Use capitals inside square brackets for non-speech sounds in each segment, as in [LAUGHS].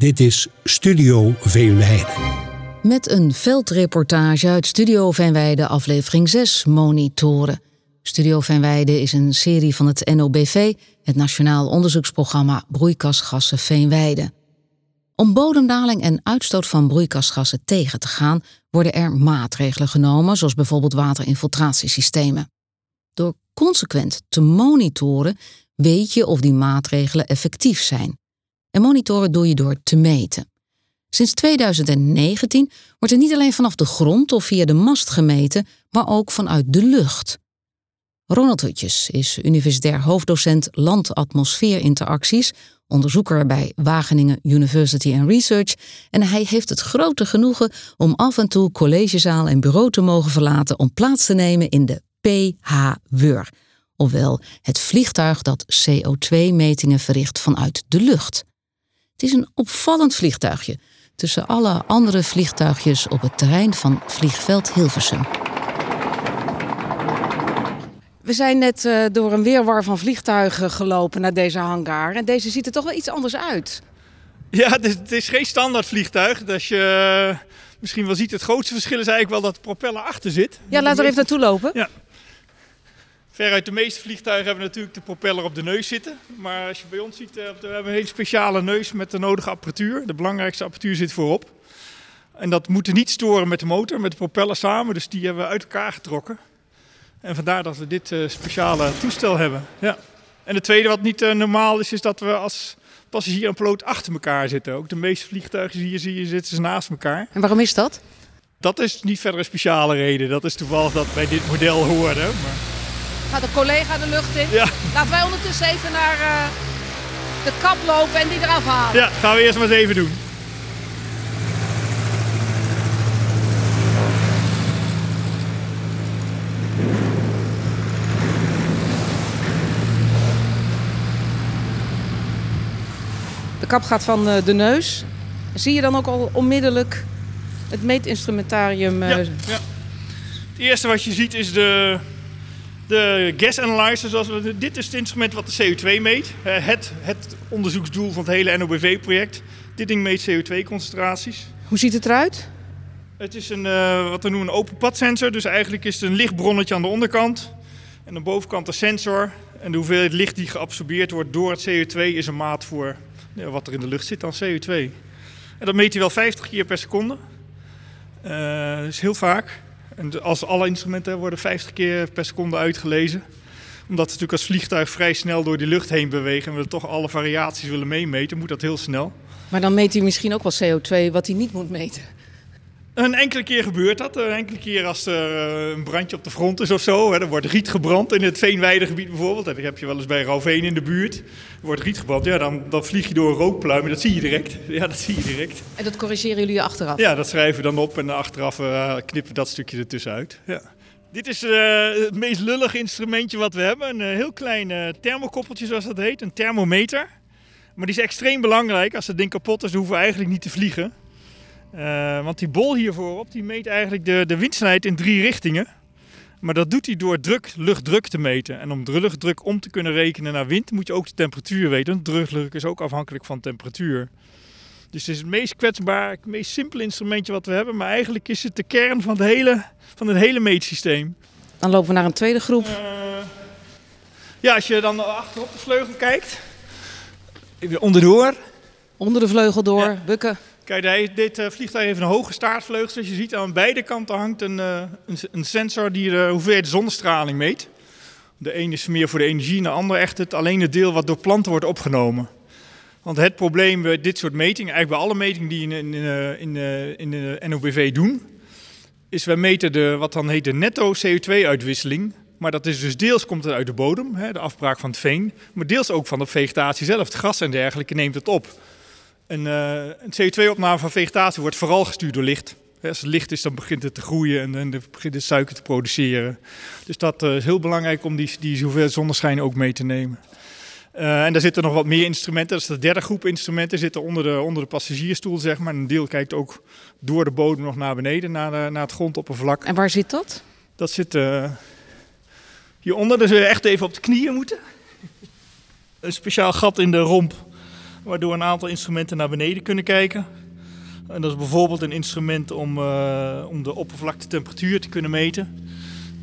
Dit is Studio Veenweide. Met een veldreportage uit Studio Veenweide, aflevering 6, Monitoren. Studio Veenweide is een serie van het NOBV, het Nationaal Onderzoeksprogramma Broeikasgassen Veenweide. Om bodemdaling en uitstoot van broeikasgassen tegen te gaan, worden er maatregelen genomen, zoals bijvoorbeeld waterinfiltratiesystemen. Door consequent te monitoren weet je of die maatregelen effectief zijn. En monitoren doe je door te meten. Sinds 2019 wordt er niet alleen vanaf de grond of via de mast gemeten, maar ook vanuit de lucht. Ronald Hutjes is universitair hoofddocent landatmosfeerinteracties, onderzoeker bij Wageningen University and Research en hij heeft het grote genoegen om af en toe collegezaal en bureau te mogen verlaten om plaats te nemen in de PH-WUR, ofwel het vliegtuig dat CO2-metingen verricht vanuit de lucht. Het is een opvallend vliegtuigje tussen alle andere vliegtuigjes op het terrein van vliegveld Hilversum. We zijn net uh, door een weerwar van vliegtuigen gelopen naar deze hangar. En deze ziet er toch wel iets anders uit. Ja, het is, het is geen standaard vliegtuig. Als je uh, misschien wel ziet, het grootste verschil is eigenlijk wel dat de propeller achter zit. Ja, laten we even naartoe lopen. Ja. Veruit de meeste vliegtuigen hebben natuurlijk de propeller op de neus zitten. Maar als je bij ons ziet, uh, we hebben een hele speciale neus met de nodige apparatuur. De belangrijkste apparatuur zit voorop. En dat moet niet storen met de motor, met de propeller samen. Dus die hebben we uit elkaar getrokken. En vandaar dat we dit uh, speciale toestel hebben. Ja. En het tweede wat niet uh, normaal is, is dat we als passagier en piloot achter elkaar zitten. Ook de meeste vliegtuigen hier zie je zitten ze naast elkaar. En waarom is dat? Dat is niet verder een speciale reden. Dat is toevallig dat bij dit model hoorde. Maar... Gaat een collega de lucht in? Ja. Laten wij ondertussen even naar uh, de kap lopen en die eraf halen. Ja, gaan we eerst maar eens even doen. De kap gaat van de neus. Zie je dan ook al onmiddellijk het meetinstrumentarium? Ja, ja. Het eerste wat je ziet is de, de gas analyzer. Zoals we, dit is het instrument wat de CO2 meet. Het, het onderzoeksdoel van het hele NOBV-project. Dit ding meet CO2-concentraties. Hoe ziet het eruit? Het is een, uh, wat we noemen een open pad sensor. Dus eigenlijk is het een lichtbronnetje aan de onderkant. En aan de bovenkant een sensor. En de hoeveelheid licht die geabsorbeerd wordt door het CO2 is een maat voor wat er in de lucht zit dan CO2. En dat meet hij wel 50 keer per seconde. Uh, dat is heel vaak. En als alle instrumenten worden 50 keer per seconde uitgelezen. Omdat we natuurlijk als vliegtuig vrij snel door die lucht heen bewegen... en we toch alle variaties willen meemeten, moet dat heel snel. Maar dan meet hij misschien ook wel CO2 wat hij niet moet meten. Een enkele keer gebeurt dat. Een enkele keer als er een brandje op de front is of zo. Er wordt riet gebrand in het Veenweidegebied bijvoorbeeld. Dat heb je wel eens bij Roveen in de buurt. Er wordt riet gebrand. Ja, dan, dan vlieg je door een rookpluim en dat zie je direct. Ja, dat zie je direct. En dat corrigeren jullie achteraf? Ja, dat schrijven we dan op en achteraf uh, knippen we dat stukje ertussen uit. Ja. Dit is uh, het meest lullige instrumentje wat we hebben. Een uh, heel klein thermokoppeltje zoals dat heet. Een thermometer. Maar die is extreem belangrijk. Als het ding kapot is, dan hoeven we eigenlijk niet te vliegen. Uh, want die bol hier voorop die meet eigenlijk de, de windsnelheid in drie richtingen. Maar dat doet hij door druk, luchtdruk te meten. En om de luchtdruk om te kunnen rekenen naar wind moet je ook de temperatuur weten. Want de luchtdruk is ook afhankelijk van temperatuur. Dus het is het meest kwetsbaar, het meest simpele instrumentje wat we hebben. Maar eigenlijk is het de kern van het hele, van het hele meetsysteem. Dan lopen we naar een tweede groep. Uh, ja, als je dan achter op de vleugel kijkt. Onderdoor. Onder de vleugel door, ja. bukken. Kijk, dit uh, vliegtuig heeft een hoge staartvleugel. Zoals je ziet, aan beide kanten hangt een, uh, een, sensor die de hoeveelheid zonnestraling meet. De ene is meer voor de energie en de andere echt het, alleen het deel wat door planten wordt opgenomen. Want het probleem bij dit soort metingen, eigenlijk bij alle metingen die in, in, in, in de NOBV doen, is wij meten de, wat dan heet de netto CO2-uitwisseling. Maar dat is dus deels komt het uit de bodem, hè, de afbraak van het veen, maar deels ook van de vegetatie zelf. Het gras en dergelijke neemt het op. En, uh, een CO2-opname van vegetatie wordt vooral gestuurd door licht. Als het licht is, dan begint het te groeien en dan begint het suiker te produceren. Dus dat uh, is heel belangrijk om die, die hoeveelheid zonneschijn ook mee te nemen. Uh, en daar zitten nog wat meer instrumenten. Dat is de derde groep instrumenten. zitten onder de, onder de passagiersstoel, zeg maar. Een deel kijkt ook door de bodem nog naar beneden, naar, de, naar het grondoppervlak. En waar zit dat? Dat zit uh, hieronder. Dus we echt even op de knieën moeten. Een speciaal gat in de romp waardoor een aantal instrumenten naar beneden kunnen kijken. En dat is bijvoorbeeld een instrument om, uh, om de oppervlaktetemperatuur te kunnen meten.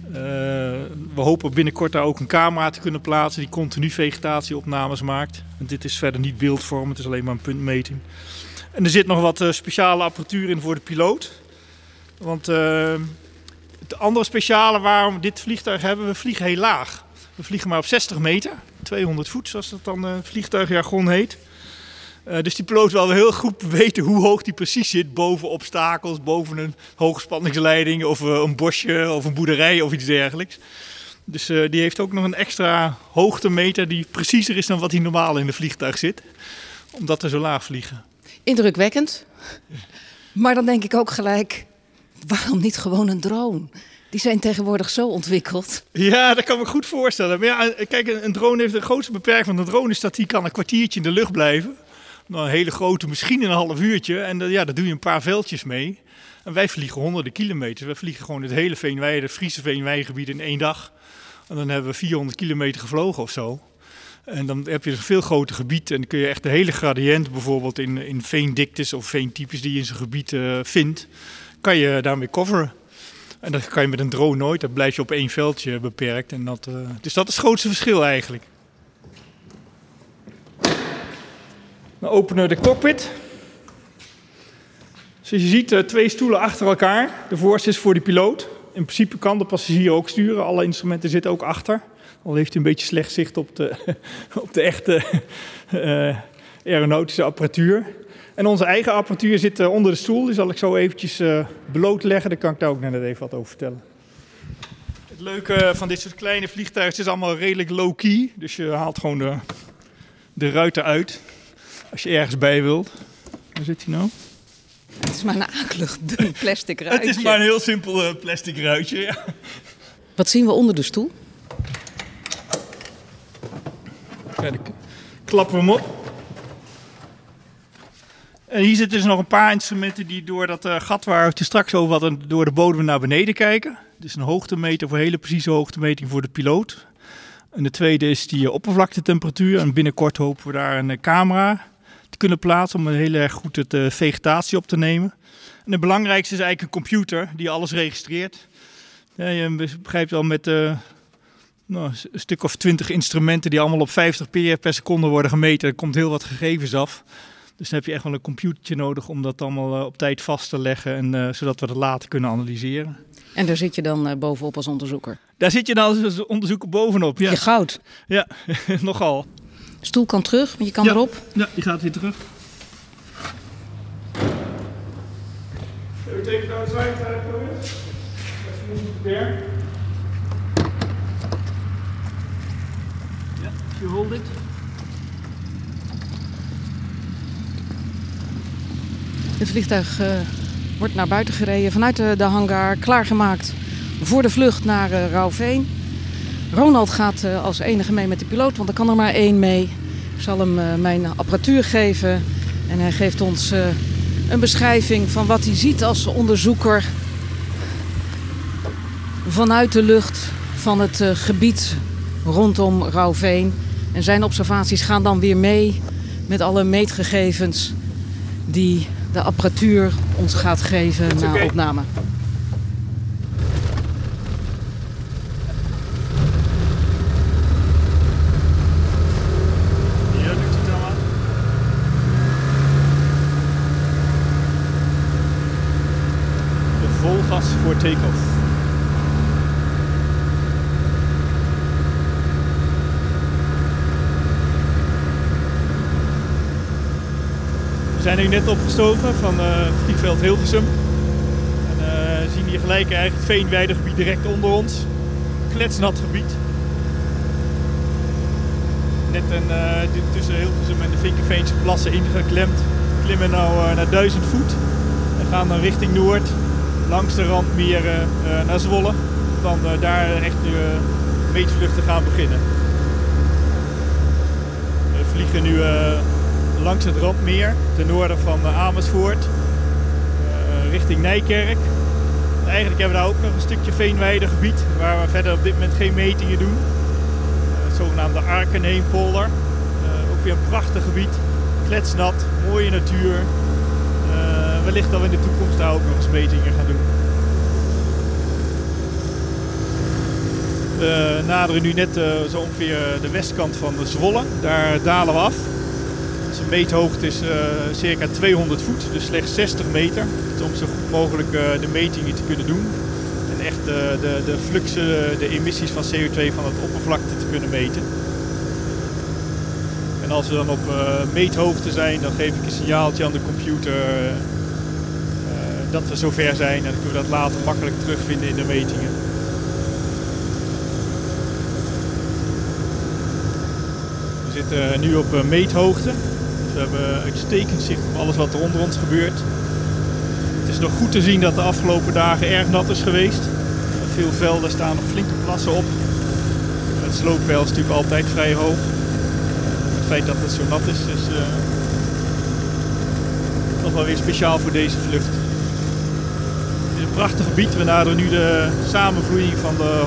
Uh, we hopen binnenkort daar ook een camera te kunnen plaatsen die continu vegetatieopnames maakt. Dit is verder niet beeldvorm, het is alleen maar een puntmeting. En er zit nog wat uh, speciale apparatuur in voor de piloot. Want het andere speciale waarom dit vliegtuig hebben, we vliegen heel laag. We vliegen maar op 60 meter, 200 voet zoals dat dan vliegtuigjargon heet. Uh, dus die piloot wel heel goed weten hoe hoog die precies zit. Boven obstakels, boven een hoogspanningsleiding of uh, een bosje of een boerderij of iets dergelijks. Dus uh, die heeft ook nog een extra hoogtemeter die preciezer is dan wat hij normaal in de vliegtuig zit. Omdat we zo laag vliegen. Indrukwekkend. [LAUGHS] Maar dan denk ik ook gelijk, waarom niet gewoon een drone? Die zijn tegenwoordig zo ontwikkeld. Ja, dat kan me goed voorstellen. Maar ja, kijk, een drone heeft de grootste beperking van een drone is dat hij kan een kwartiertje in de lucht blijven. Nou, een hele grote, misschien een half uurtje. En ja, daar doe je een paar veldjes mee. En wij vliegen honderden kilometers. We vliegen gewoon het hele Veenweide, het Friese Veenweidegebied in één dag. En dan hebben we 400 kilometer gevlogen of zo. En dan heb je een veel groter gebied. En dan kun je echt de hele gradiënt, bijvoorbeeld in, in veendiktes of veentypes die je in zijn gebied uh, vindt, kan je daarmee coveren. En dat kan je met een drone nooit. Dan blijf je op één veldje beperkt. En dat, uh, dus dat is het grootste verschil eigenlijk. Dan openen de cockpit. Zoals je ziet, uh, twee stoelen achter elkaar. De voorste is voor de piloot. In principe kan de passagier ook sturen. Alle instrumenten zitten ook achter. Al heeft hij een beetje slecht zicht op de, [LAUGHS] op de echte uh, aeronautische apparatuur. En onze eigen apparatuur zit uh, onder de stoel. Die zal ik zo eventjes blootleggen. Daar kan ik daar ook net even wat over vertellen. Het leuke van dit soort kleine vliegtuigen is allemaal redelijk low-key. Dus je haalt gewoon de, de ruiten uit. Als je ergens bij wilt. Waar zit hij nou? Het is maar een akelig [LAUGHS] dun plastic ruitje. Het is maar een heel simpel uh, plastic ruitje, ja. Wat zien we onder de stoel? Klappen we hem op. En hier zitten dus nog een paar instrumenten die door dat uh, gat waar we het straks over hadden, door de bodem naar beneden kijken. Dus een hoogtemeter voor hele precieze hoogtemeting voor de piloot. En de tweede is die oppervlaktetemperatuur. En binnenkort hopen we daar een camera kunnen plaatsen om heel erg goed het uh, vegetatie op te nemen. En het belangrijkste is eigenlijk een computer die alles registreert. Ja, je begrijpt wel met uh, nou, een stuk of twintig instrumenten die allemaal op 50 per, per seconde worden gemeten. Er komt heel wat gegevens af. Dus dan heb je echt wel een computertje nodig om dat allemaal uh, op tijd vast te leggen. En, uh, zodat we dat later kunnen analyseren. En daar zit je dan uh, bovenop als onderzoeker? Daar zit je dan als onderzoeker bovenop, ja. Je goud? Ja, [LAUGHS] nogal. Stoel kan terug, maar je kan ja. erop? Ja, die gaat weer terug. We take it outside, Let's move there. Yeah, if you hold it. Het vliegtuig uh, wordt naar buiten gereden vanuit de, de, hangar, klaargemaakt voor de vlucht naar uh, Rauwveen. Ronald gaat uh, als enige mee met de piloot, want er kan er maar één mee. Ik zal hem mijn apparatuur geven en hij geeft ons een beschrijving van wat hij ziet als onderzoeker vanuit de lucht van het gebied rondom Rauwveen. En zijn observaties gaan dan weer mee met alle meetgegevens die de apparatuur ons gaat geven na opname. Ja, doet het allemaal. De vol gas voor take-off. We zijn hier net opgestoken van uh, vliegveld Hilversum. En uh, zien hier gelijk het veenweidegebied direct onder ons. Kletsnat gebied. Net een, uh, tussen Hilversum en de Vinkenveense plassen ingeklemd. Klimmen nou naar 1000 voet. En gaan dan richting noord. Langs de randmeren naar Zwolle. Dan daar echt de meetvluchten gaan beginnen. We vliegen nu langs het Randmeer, ten noorden van Amersfoort, richting Nijkerk. Eigenlijk hebben we daar ook nog een stukje veenweidegebied, waar we verder op dit moment geen metingen doen. Het zogenaamde Arkenheempolder, ook weer een prachtig gebied. kletsnat, mooie natuur. Wellicht dat we in de toekomst daar ook nog eens metingen gaan doen. We naderen nu net uh, zo ongeveer de westkant van de Zwolle. Daar dalen we af. De meethoogte is uh, circa 200 voet, dus slechts 60 meter. Om zo goed mogelijk de metingen te kunnen doen. En echt de, de fluxen, de emissies van CO2 van het oppervlakte te kunnen meten. En als we dan op meethoogte zijn, dan geef ik een signaaltje aan de computer dat we zover zijn. En dan kunnen we dat later makkelijk terugvinden in de metingen. We zitten nu op meethoogte. Dus we hebben uitstekend zicht op alles wat er onder ons gebeurt. Het is nog goed te zien dat de afgelopen dagen erg nat is geweest. Veel velden staan nog flinke plassen op. Het slooppeil is natuurlijk altijd vrij hoog feit dat het zo nat is, is uh, nog wel weer speciaal voor deze vlucht. Prachtig gebied. We naderen nu de samenvloeiing van de,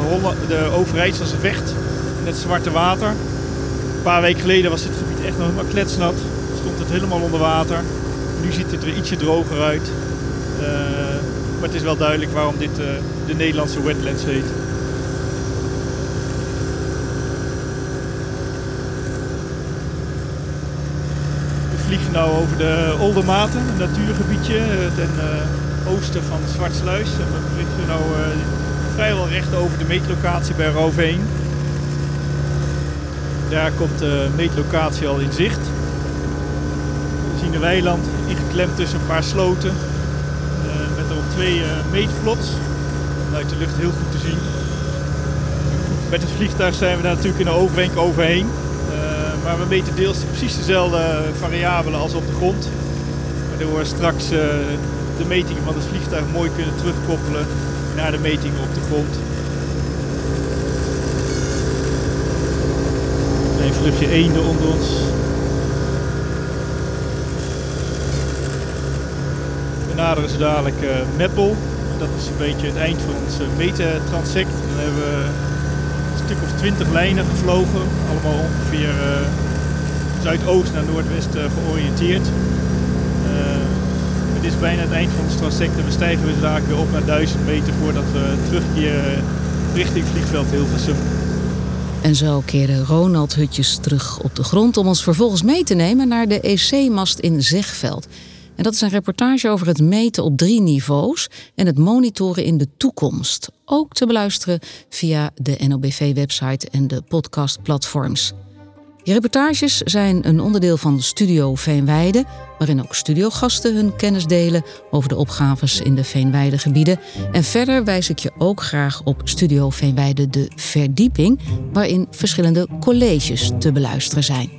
de Overijsselse Vecht in het Zwarte Water. Een paar weken geleden was dit gebied echt nog helemaal kletsnat. Stond het helemaal onder water. Nu ziet het er ietsje droger uit. Uh, maar het is wel duidelijk waarom dit uh, de Nederlandse wetlands heet. vliegen nu over de Oldermaten, een natuurgebiedje eh, ten uh, oosten van Zwartsluis. En we vliegen nu uh, vrijwel recht over de meetlocatie bij Roveen. Daar komt de meetlocatie al in zicht. We zien een weiland ingeklemd tussen een paar sloten. met erop twee meetplots. Uit de lucht heel goed te zien. Met het vliegtuig zijn we daar natuurlijk in de oogwenk overheen. Maar we meten deels precies dezelfde variabelen als op de grond. Waardoor we straks de metingen van het vliegtuig mooi kunnen terugkoppelen naar de metingen op de grond. Een vluchtje eenden onder ons. We naderen dadelijk uh, Meppel. Dat is een beetje het eind van ons metentransect. Dan hebben we stuk of twintig lijnen gevlogen. Allemaal ongeveer uh, zuidoost naar noordwest uh, georiënteerd. Het is bijna het eind van het traject en we stijgen we zaak weer op naar 1000 meter voordat we terugkeren richting vliegveld Hilversum. En zo keren Ronald Hutjes terug op de grond om ons vervolgens mee te nemen naar de EC-mast in Zegveld. En dat is een reportage over het meten op drie niveaus en het monitoren in de toekomst. Ook te beluisteren via de NOBV-website en de podcastplatforms. Die reportages zijn een onderdeel van Studio Veenweide, waarin ook studiogasten hun kennis delen over de opgaves in de Veenweidegebieden. En verder wijs ik je ook graag op Studio Veenweide de Verdieping, waarin verschillende colleges te beluisteren zijn.